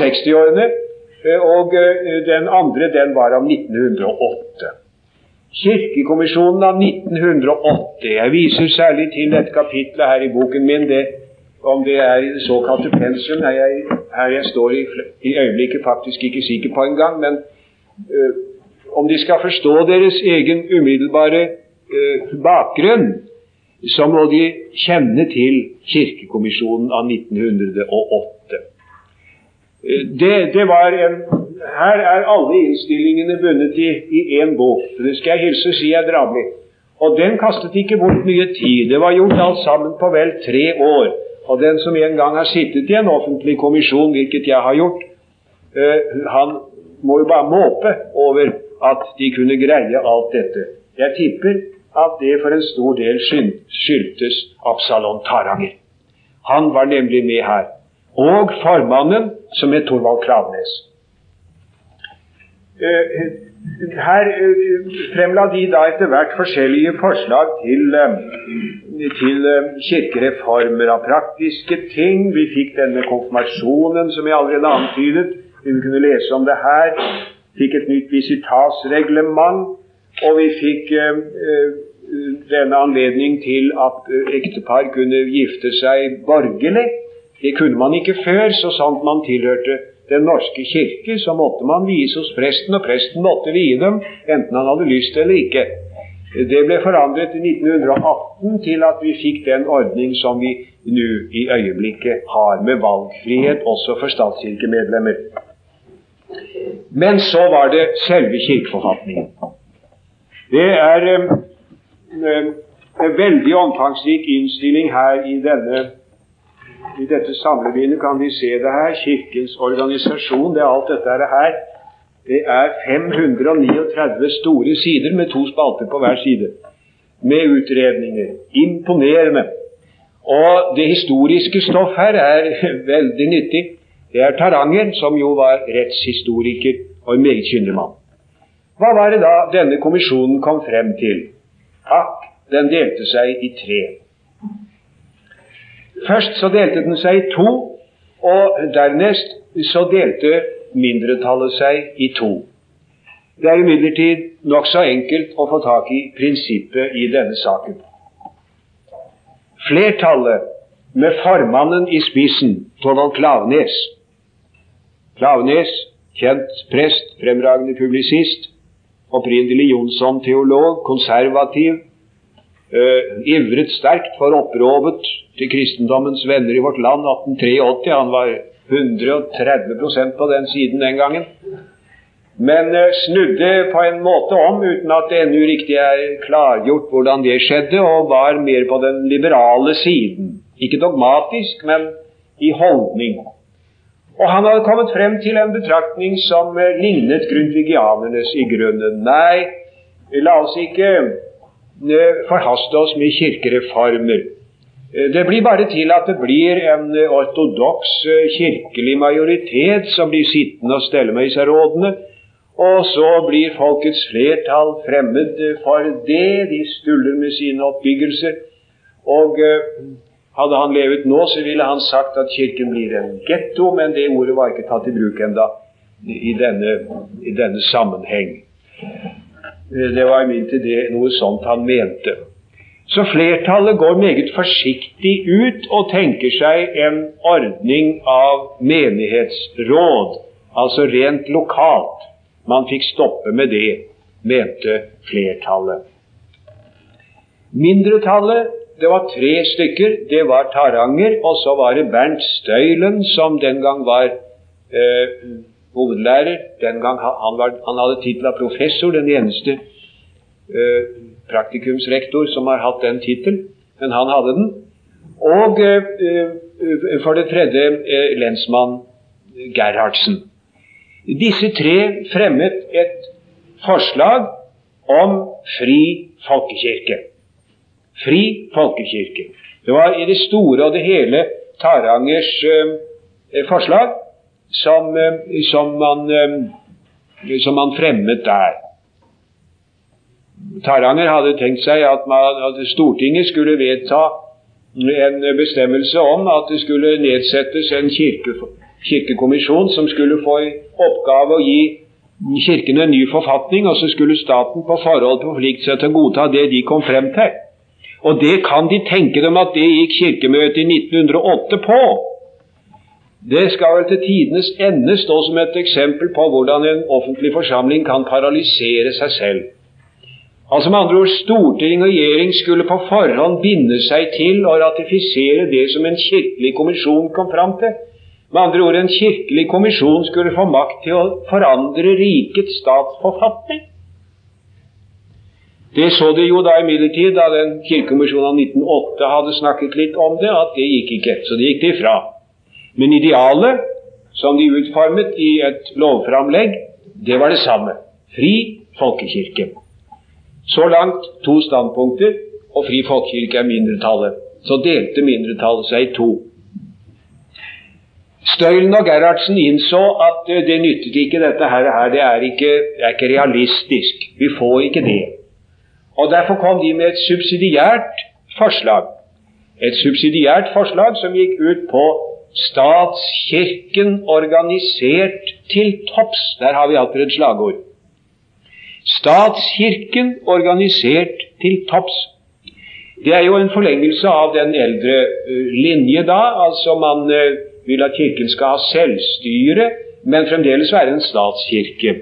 60-årene. Eh, eh, og eh, den andre den var av 1908. Kirkekommisjonen av 1908 Jeg viser særlig til et kapittel her i boken min. Det, om det er i det såkalte pensum, er jeg, her jeg står i, i øyeblikket faktisk ikke sikker på engang. Men uh, om de skal forstå deres egen umiddelbare eh, bakgrunn, så må de kjenne til Kirkekommisjonen av 1908. Eh, det, det var en, her er alle innstillingene bundet i én bok. Det skal jeg hilse og si er drabelig. Og den kastet ikke bort mye tid. Det var gjort alt sammen på vel tre år. Og den som en gang har sittet i en offentlig kommisjon, hvilket jeg har gjort, uh, han må jo bare måpe over at de kunne greie alt dette. Jeg tipper at det for en stor del skyldtes Absalon Taranger. Han var nemlig med her. Og formannen, som het Torvald Klavnes. Eh, her eh, fremla de da etter hvert forskjellige forslag til, eh, til kirkereformer av praktiske ting. Vi fikk denne konfirmasjonen som jeg allerede antydet. Vi kunne lese om det her fikk et nytt visitasreglement, og vi fikk eh, eh, denne anledning til at ektepar kunne gifte seg borgerlig. Det kunne man ikke før, så sant man tilhørte Den norske kirke, så måtte man vies hos presten, og presten måtte vie dem, enten han hadde lyst eller ikke. Det ble forandret i 1918 til at vi fikk den ordning som vi nå i øyeblikket har, med valgfrihet også for statskirkemedlemmer. Men så var det selve kirkeforfatningen. Det er en veldig omfangsrik innstilling her i denne i dette samlebindet kan vi se det her. Kirkens organisasjon, det er alt dette her. Det er 539 store sider med to spalter på hver side. Med utredninger. Imponerende. Og det historiske stoff her er veldig nyttig. Det er Taranger, som jo var rettshistoriker og en meget kyndig mann. Hva var det da denne kommisjonen kom frem til? Akk, den delte seg i tre. Først så delte den seg i to, og dernest så delte mindretallet seg i to. Det er imidlertid nokså enkelt å få tak i prinsippet i denne saken. Flertallet, med formannen i spissen, Torvald Klavenes Klavenes, kjent prest, fremragende publisist, opprinnelig Jonsson-teolog, konservativ, uh, ivret sterkt for opprovet til kristendommens venner i vårt land 1883. Han var 130% på den siden den gangen. Men uh, snudde på en måte om, uten at det ennå riktig er klargjort hvordan det skjedde, og var mer på den liberale siden. Ikke dogmatisk, men i holdning. Og han hadde kommet frem til en betraktning som uh, lignet grundvigianernes i grunnen. Nei, la oss ikke forhaste oss med kirkereformer. Eh, det blir bare til at det blir en ortodoks eh, kirkelig majoritet som blir sittende og stelle med disse rådene. Og så blir folkets flertall fremmed for det. De stuller med sine oppbyggelser. Og eh, hadde han levet nå, så ville han sagt at Kirken blir en getto, men det ordet var ikke tatt i bruk enda i denne, i denne sammenheng. Det var imidlertid noe sånt han mente. Så flertallet går meget forsiktig ut og tenker seg en ordning av menighetsråd, altså rent lokalt. Man fikk stoppe med det, mente flertallet. Mindretallet, det var tre stykker. Det var Taranger, og så var det Bernt Støylen, som den gang var eh, hovedlærer. Den gang han, var, han hadde tittel av professor, den eneste eh, praktikumsrektor som har hatt den tittelen, men han hadde den. Og eh, eh for det tredje eh, lensmann Gerhardsen. Disse tre fremmet et forslag om fri folkekirke. Fri folkekirke. Det var i det store og det hele Tarangers forslag som, som, man, som, man, fremmet der. Taranger hadde tenkt seg at, man, at Stortinget skulle vedta en bestemmelse om at det skulle nedsettes en kirke, kirkekommisjon som skulle få i oppgave å gi Kirken en ny forfatning, og så skulle staten på forhold forplikte seg til å godta det de kom frem til. Og det kan de tenke dem at det gikk Kirkemøtet i 1908 på. Det skal vel til tidenes ende stå som et eksempel på hvordan en offentlig forsamling kan paralysere seg selv. Altså med andre ord, Storting og regjering skulle på forhånd binde seg til å ratifisere det som en kirkelig kommisjon kom fram til. Med andre ord, en kirkelig kommisjon skulle få makt til å forandre rikets statsforfatning. Det så de jo da imidlertid, da den kirkekommisjonen av 1908 hadde snakket litt om det, at det gikk ikke. Så det gikk de fra. Men idealet som de utformet i et lovframlegg, det var det samme. Fri folkekirke. Så langt to standpunkter, og fri folkekirke er mindretallet. Så delte mindretallet seg i to. Støylen og Gerhardsen innså at det nyttet ikke dette her, det er ikke, det er ikke realistisk. Vi får ikke det. Og Derfor kom de med et subsidiært forslag. Et subsidiært forslag som gikk ut på statskirken organisert til topps. Der har vi alltid et slagord. Statskirken organisert til topps. Det er jo en forlengelse av den eldre uh, linje da. Altså man uh, vil at Kirken skal ha selvstyre, men fremdeles være en statskirke.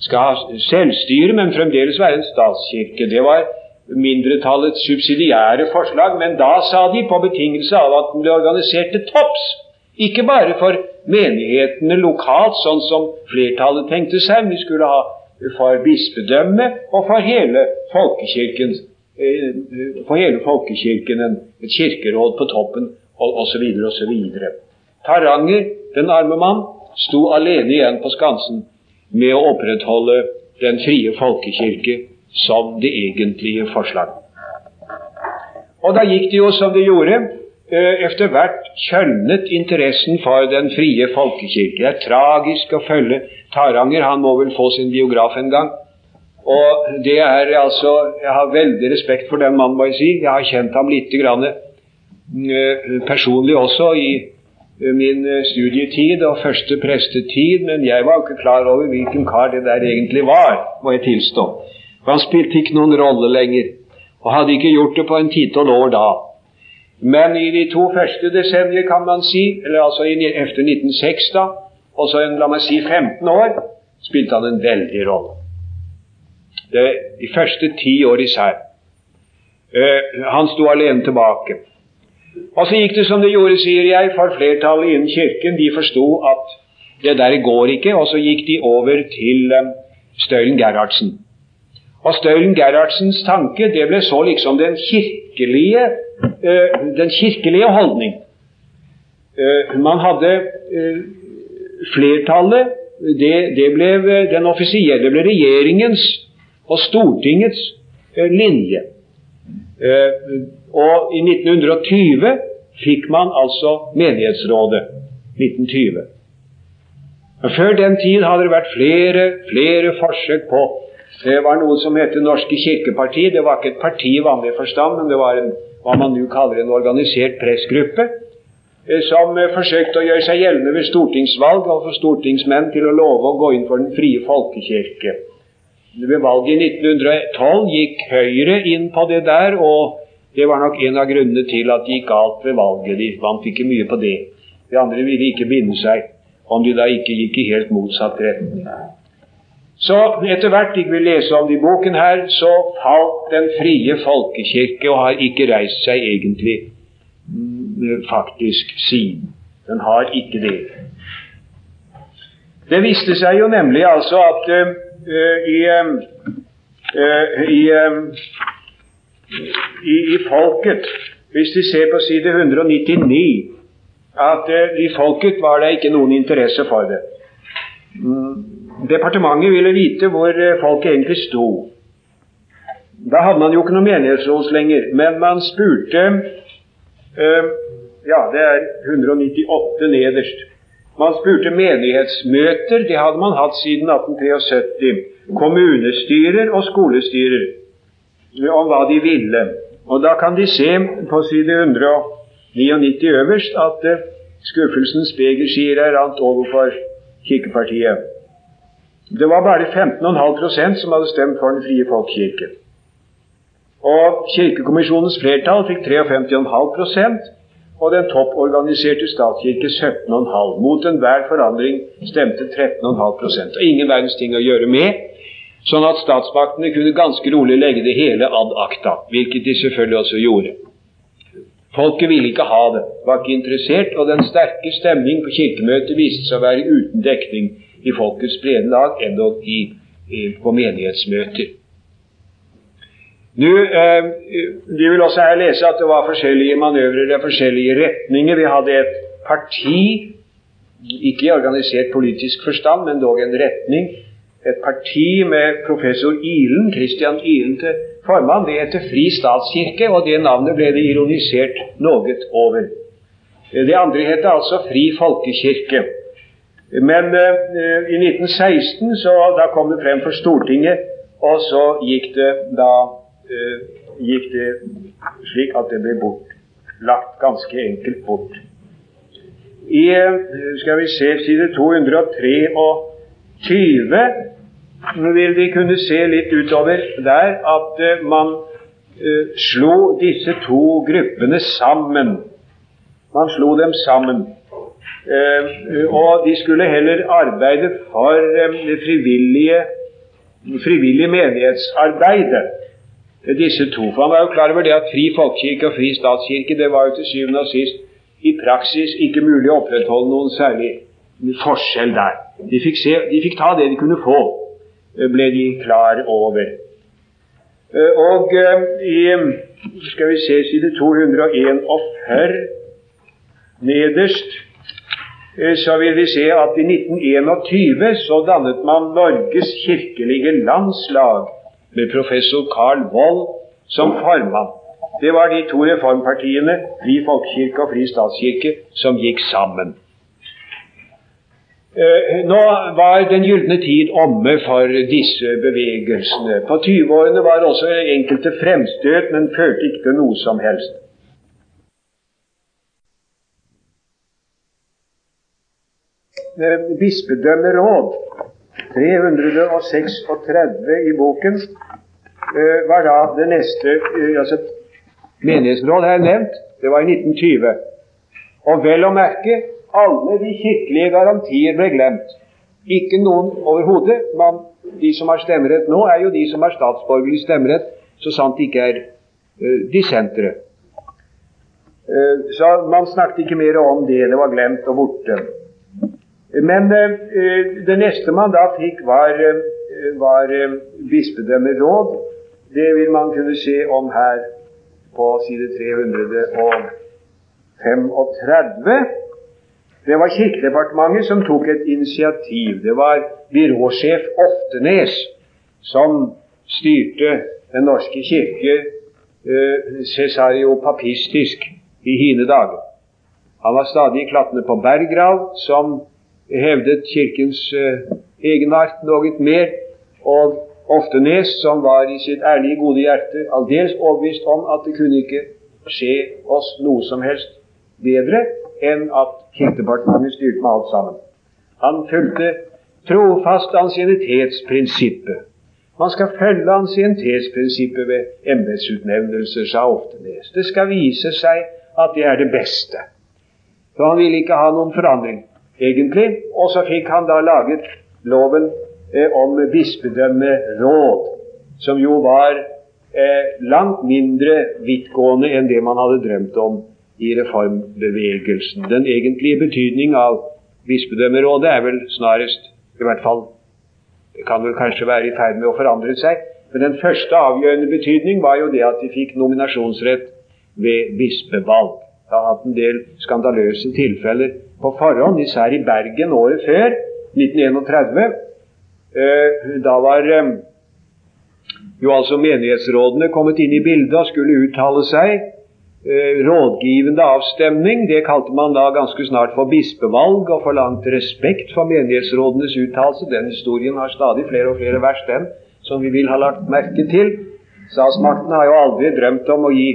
Skal ha selvstyre, men fremdeles være en statskirke. Det var mindretallets subsidiære forslag, men da sa de på betingelse av at den ble organisert til topps. Ikke bare for menighetene lokalt, sånn som flertallet tenkte seg, men de skulle ha for bispedømmet og for hele folkekirken, eh, for hele folkekirken et kirkeråd på toppen, osv. osv. Taranger, den arme mann, sto alene igjen på skansen med å opprettholde den frie folkekirke som det egentlige forslag. Og da gikk det jo som det gjorde. Eh, etter hvert kjølnet interessen for den frie folkekirke. Det er tragisk å følge Taranger. Han må vel få sin biograf en gang. Og det er altså Jeg har veldig respekt for den mannen, må jeg si. Jeg har kjent ham lite grann eh, personlig også i eh, min studietid og første prestetid, men jeg var ikke klar over hvilken kar det der egentlig var, må jeg tilstå. For han spilte ikke noen rolle lenger, og hadde ikke gjort det på en titall år da. Men i de to første desennier, kan man si, eller altså efter 1906, da, og så en, la meg si 15 år, spilte han en veldig rolle. Det, de første ti år især. Uh, han sto alene tilbake. Og så gikk det som det gjorde, sier jeg, for flertallet innen Kirken. De forsto at det der går ikke, og så gikk de over til um, Støylen Gerhardsen. Og Støylen Gerhardsens tanke det ble så liksom den kirkelige, uh, den kirkelige holdning. Uh, man hadde uh, flertallet det, det, ble den offisielle ble regjeringens og Stortingets linje. og i 1920 fikk man altså Menighetsrådet. 1920. Men Før den tid hadde det vært flere, flere forsøk på det var noe som het Norske kirkeparti. Det var ikke et parti i vanlig forstand, men det var en, hva man nå kaller en organisert pressgruppe, eh, som eh, forsøkte å gjøre seg gjeldende ved stortingsvalg og få stortingsmenn til å love å gå inn for den frie folkekirke. Ved valget i 1912 gikk Høyre inn på det der, og det var nok en av grunnene til at det gikk galt ved valget. De vant ikke mye på det. De andre ville ikke binde seg, om de da ikke gikk i helt motsatt retning. Så etter hvert jeg vil lese om det i boken her, så falt den frie folkekirke og har ikke reist seg egentlig mm, faktisk siden. Den har ikke det. Det viste seg jo nemlig altså at uh, i, uh, i, uh, i, i, Folket, hvis de ser på side 199, at i Folket var det ikke noen interesse for det. Mm. Departementet ville vite hvor eh, folk egentlig sto. Da hadde man jo ikke noe menighetsråd lenger, men man spurte øh, Ja, det er 198 nederst. Man spurte menighetsmøter, det hadde man hatt siden 1873. Kommunestyrer og skolestyrer om hva de ville. Og Da kan de se på side 199 øverst at uh, skuffelsens begerskier er rant overfor Kirkepartiet. Det var bare 15,5% som hadde stemt for Den frie folkekirke. Og Kirkekommisjonens flertall fikk 53,5% og den topporganiserte statskirke 17,5 Mot enhver forandring stemte 13,5% Og ingen verdens ting å gjøre med, sånn at statsmaktene kunne ganske rolig legge det hele ad acta, hvilket de selvfølgelig også gjorde. Folket ville ikke ha det, var ikke interessert, og den sterke stemning på kirkemøtet viste seg å være uten dekning i folkets brede lag, endog i, i, på menighetsmøter. Nå, eh, De vil også her lese at det var forskjellige manøvrer og forskjellige retninger. Vi hadde et parti, ikke i organisert politisk forstand, men dog en retning. Et parti med professor Ilen, Christian Ilen til formann. Det heter Fri statskirke, og det navnet ble det ironisert noe over. Det andre heter altså Fri folkekirke. Men uh, i 1916 så da kom det frem for Stortinget, og så gikk det da uh, gikk det slik at det ble bort. Lagt ganske enkelt bort. I uh, skal vi se, side 223 vil vi kunne se litt utover der at man slo disse to gruppene sammen. Man slo dem sammen. Uh, og de skulle heller arbeide for det frivillige, frivillige menighetsarbeidet, disse to. For han var jo klar over det at fri folkekirke og fri statskirke det var jo til syvende og sist i praksis ikke mulig å opprettholde noen særlig forskjell der. De fikk, se, de fikk ta det de kunne få, ble de klar over. Eh, og eh, i skal vi se side 241 nederst eh, så vil vi se at i 1921 så dannet man Norges kirkelige landslag med professor Carl Wold som formann. Det var de to reformpartiene, Fri folkekirke og Fri statskirke, som gikk sammen. Eh, nå var den gylne tid omme for disse bevegelsene. På 20-årene var også enkelte fremstøt, men førte ikke til noe som helst. Bispedømmeråd, 336 i boken, eh, var da det neste altså Menighetsråd har nevnt. Det var i 1920. Og vel å merke alle de kirkelige garantier ble glemt. Ikke noen overhodet. De som har stemmerett nå, er jo de som har statsborgerlig stemmerett, så sant de ikke er uh, dissentere. Uh, så man snakket ikke mer om det. Det var glemt og borte. Men uh, det neste man da fikk, var, var bispedømmeråd. Det vil man kunne se om her på side 335. Det var Kirkedepartementet som tok et initiativ. Det var byråsjef Oftenes som styrte Den norske kirke eh, cesariopapistisk i hine dager. Han var stadig klattende på Berggrav, som hevdet Kirkens eh, egenart noe mer, og Oftenes, som var i sitt ærlige, gode hjerte aldeles overbevist om at det kunne ikke skje oss noe som helst bedre enn at Kirkedepartementet styrte med alt sammen. Han fulgte trofast ansiennitetsprinsippet. Man skal følge ansiennitetsprinsippet ved embetsutnevnelser, sa Oftenes. Det skal vise seg at det er det beste. For han ville ikke ha noen forandring, egentlig. Og så fikk han da laget loven eh, om bispedømmeråd, som jo var eh, langt mindre vidtgående enn det man hadde drømt om i reformbevegelsen. Den egentlige betydning av bispedømmerådet er vel snarest i hvert fall det kan vel kanskje være i ferd med å forandre seg. Men den første avgjørende betydning var jo det at de fikk nominasjonsrett ved bispevalg. Det har hatt en del skandaløse tilfeller på forhånd, især i Bergen året før, 1931. Eh, da var eh, jo altså menighetsrådene kommet inn i bildet og skulle uttale seg. Eh, rådgivende avstemning, det kalte man da ganske snart for bispevalg, og forlangte respekt for menighetsrådenes uttalelse. Den historien har stadig flere og flere vers, den, som vi vil ha lagt merke til. Statsmakten har jo aldri drømt om å gi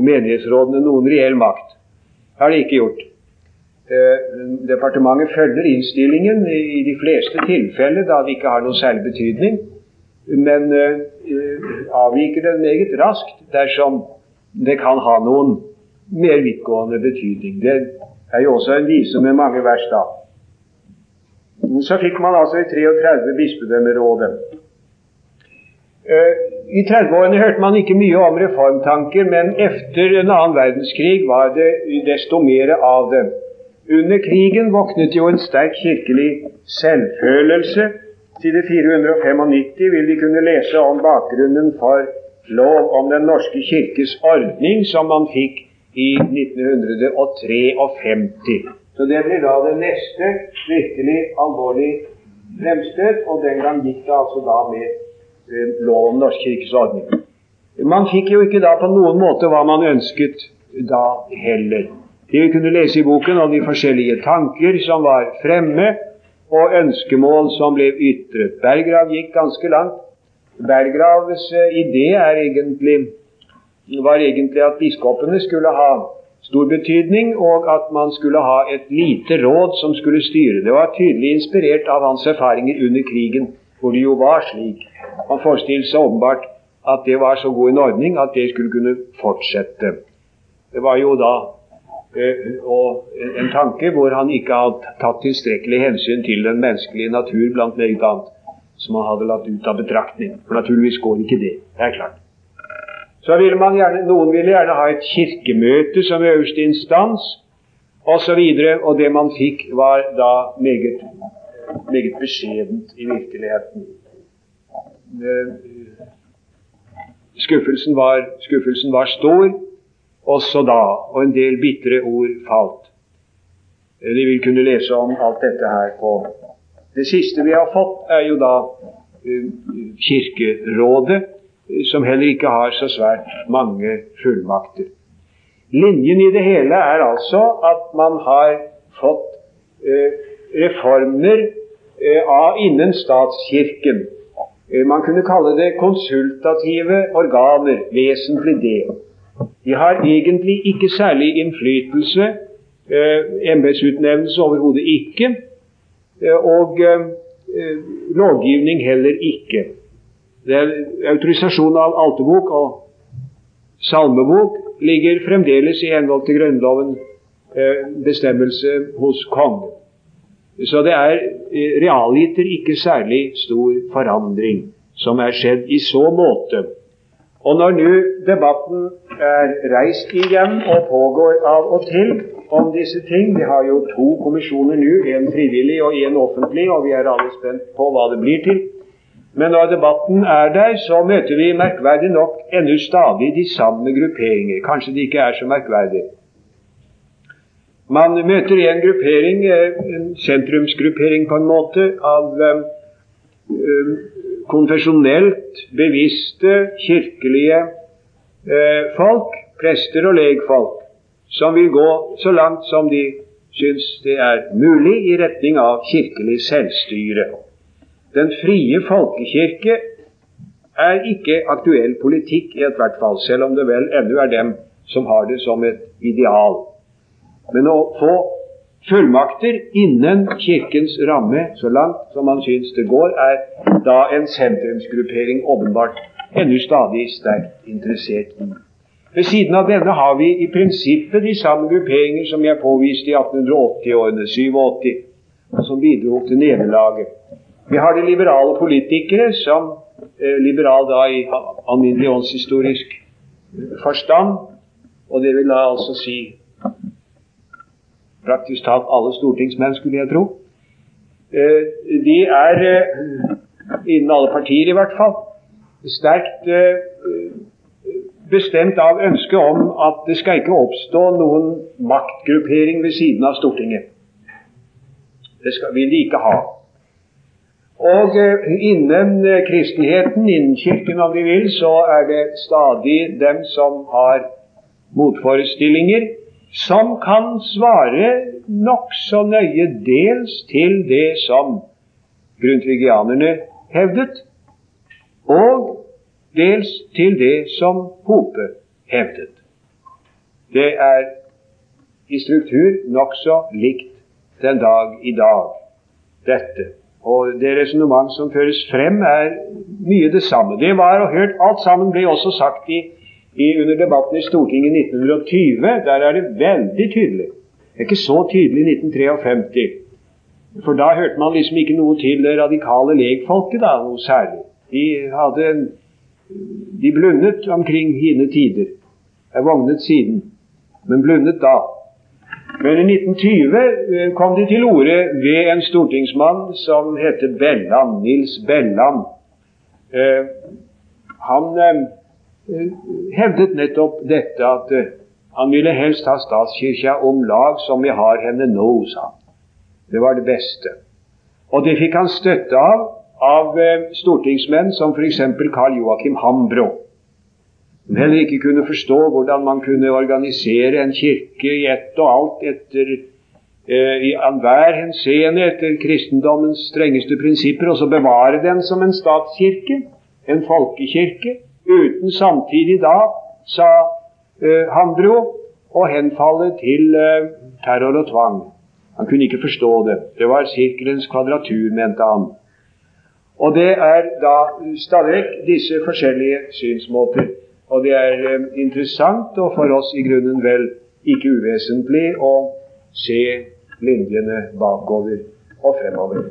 menighetsrådene noen reell makt. Det har de ikke gjort. Eh, departementet følger innstillingen i de fleste tilfeller da det ikke har noen særlig betydning, men eh, avviker den meget raskt dersom det kan ha noen mer vidtgående betydning. Det er jo også en vise med mange vers da. Så fikk man altså i 33 bispedømmerådet. Eh, I 30-årene hørte man ikke mye om reformtanker, men etter en annen verdenskrig var det desto mer av det. Under krigen våknet jo en sterk kirkelig selvfølelse. Side 495 vil de kunne lese om bakgrunnen for lov om Den norske kirkes ordning, som man fikk i 1953. Så det blir da det neste virkelig alvorlig fremstøt, og den gang gikk det altså da med eh, lov om Norsk kirkes ordning. Man fikk jo ikke da på noen måte hva man ønsket da heller. De vi kunne lese i boken om de forskjellige tanker som var fremme, og ønskemål som ble ytret. Berggrav gikk ganske langt. Berggravs eh, idé egentlig, var egentlig at biskopene skulle ha stor betydning, og at man skulle ha et lite råd som skulle styre. Det var tydelig inspirert av hans erfaringer under krigen, hvor det jo var slik. Han forestilte seg åpenbart at det var så god en ordning at det skulle kunne fortsette. Det var jo da eh, en tanke hvor han ikke hadde tatt tilstrekkelig hensyn til den menneskelige natur blant meget annet, som han hadde latt ut av betraktning. For naturligvis går ikke det. Det er klart. Så ville man gjerne, Noen ville gjerne ha et kirkemøte som øverste instans, osv. Og, og det man fikk, var da meget, meget beskjedent i virkeligheten. Eh, skuffelsen var, skuffelsen var stor også da, og en del bitre ord falt. De vil kunne lese om alt dette her på Det siste vi har fått, er jo da uh, Kirkerådet, som heller ikke har så svært mange fullmakter. Linjen i det hele er altså at man har fått reformer innen statskirken Eh, man kunne kalle det konsultative organer, vesentlig det. De har egentlig ikke særlig innflytelse, eh, embetsutnevnelse overhodet ikke, eh, og eh, lovgivning heller ikke. Det er autorisasjon av altebok og salmebok ligger fremdeles i henhold til Grunnloven eh, bestemmelse hos kongen. Så det er eh, realiter ikke særlig stor forandring som er skjedd i så måte. Og når nå debatten er reist igjen og pågår av og til om disse ting Vi har jo to kommisjoner nå, en frivillig og en offentlig, og vi er alle spent på hva det blir til. Men når debatten er der, så møter vi merkverdig nok ennå stadig de samme grupperinger. Kanskje det ikke er så merkverdig. Man møter en gruppering, eh, en sentrumsgruppering på en måte, av eh, konfesjonelt bevisste kirkelige folk, prester og legfolk, som vil gå så langt som de syns det er mulig i retning av kirkelig selvstyre. Den frie folkekirke er ikke aktuell politikk i ethvert fall, selv om det vel ennå er dem som har det som et ideal. Men å få fullmakter innen Kirkens ramme, så langt som man syns det går, er da en sentrumsgruppering åpenbart ennå stadig sterkt interessert i. Ved siden av denne har vi i prinsippet de samme grupperinger som jeg påviste i 1880-årene, 87, som bidro til nederlaget. Vi har de liberale politikere, som eh, liberal da i alminnelig åndshistorisk forstand, og det vil da altså si praktisk talt alle stortingsmenn, skulle jeg tro. Eh, de er, eh, innen alle partier i hvert fall, sterkt eh, bestemt av ønsket om at det skal ikke oppstå noen maktgruppering ved siden av Stortinget. Det skal, vil de ikke ha. Og innen kristenheten, innen Kirken om de vil, så er det stadig dem som har motforestillinger som kan svare nokså nøye dels til det som grundtvigianerne hevdet, og dels til det som Hope hevdet. Det er i struktur nokså likt den dag i dag, dette. Og det resonnement som føres frem, er mye det samme. Det var og hørt Alt sammen ble også sagt i i, under debatten i Stortinget i 1920, der er det veldig tydelig. Det er ikke så tydelig i 1953. For da hørte man liksom ikke noe til det radikale legfolket, da, noe særlig. De hadde De blundet omkring hine tider. Jeg vognet siden, men blundet da. Men i 1920 eh, kom de til orde ved en stortingsmann som heter Belland, Nils Belland. Eh, han Eh, hevdet nettopp dette at uh, han ville helst ha statskirka om lag som vi har henne nå, sa han. Det var det beste. Og det fikk han støtte av av uh, stortingsmenn som f.eks. Karl Joakim Hambro, som heller ikke kunne forstå hvordan man kunne organisere en kirke i ett og alt etter i enhver henseende etter kristendommens strengeste prinsipper, og så bevare den som en statskirke, en folkekirke, uten samtidig da, sa eh, Hambro, å henfalle til eh, terror og tvang. Han kunne ikke forstå det. Det var sirkelens kvadratur, mente han. Og det er da stadig disse forskjellige synsmåter. Og det er eh, interessant, og for oss i grunnen vel ikke uvesentlig, å se linjene bakover og fremover.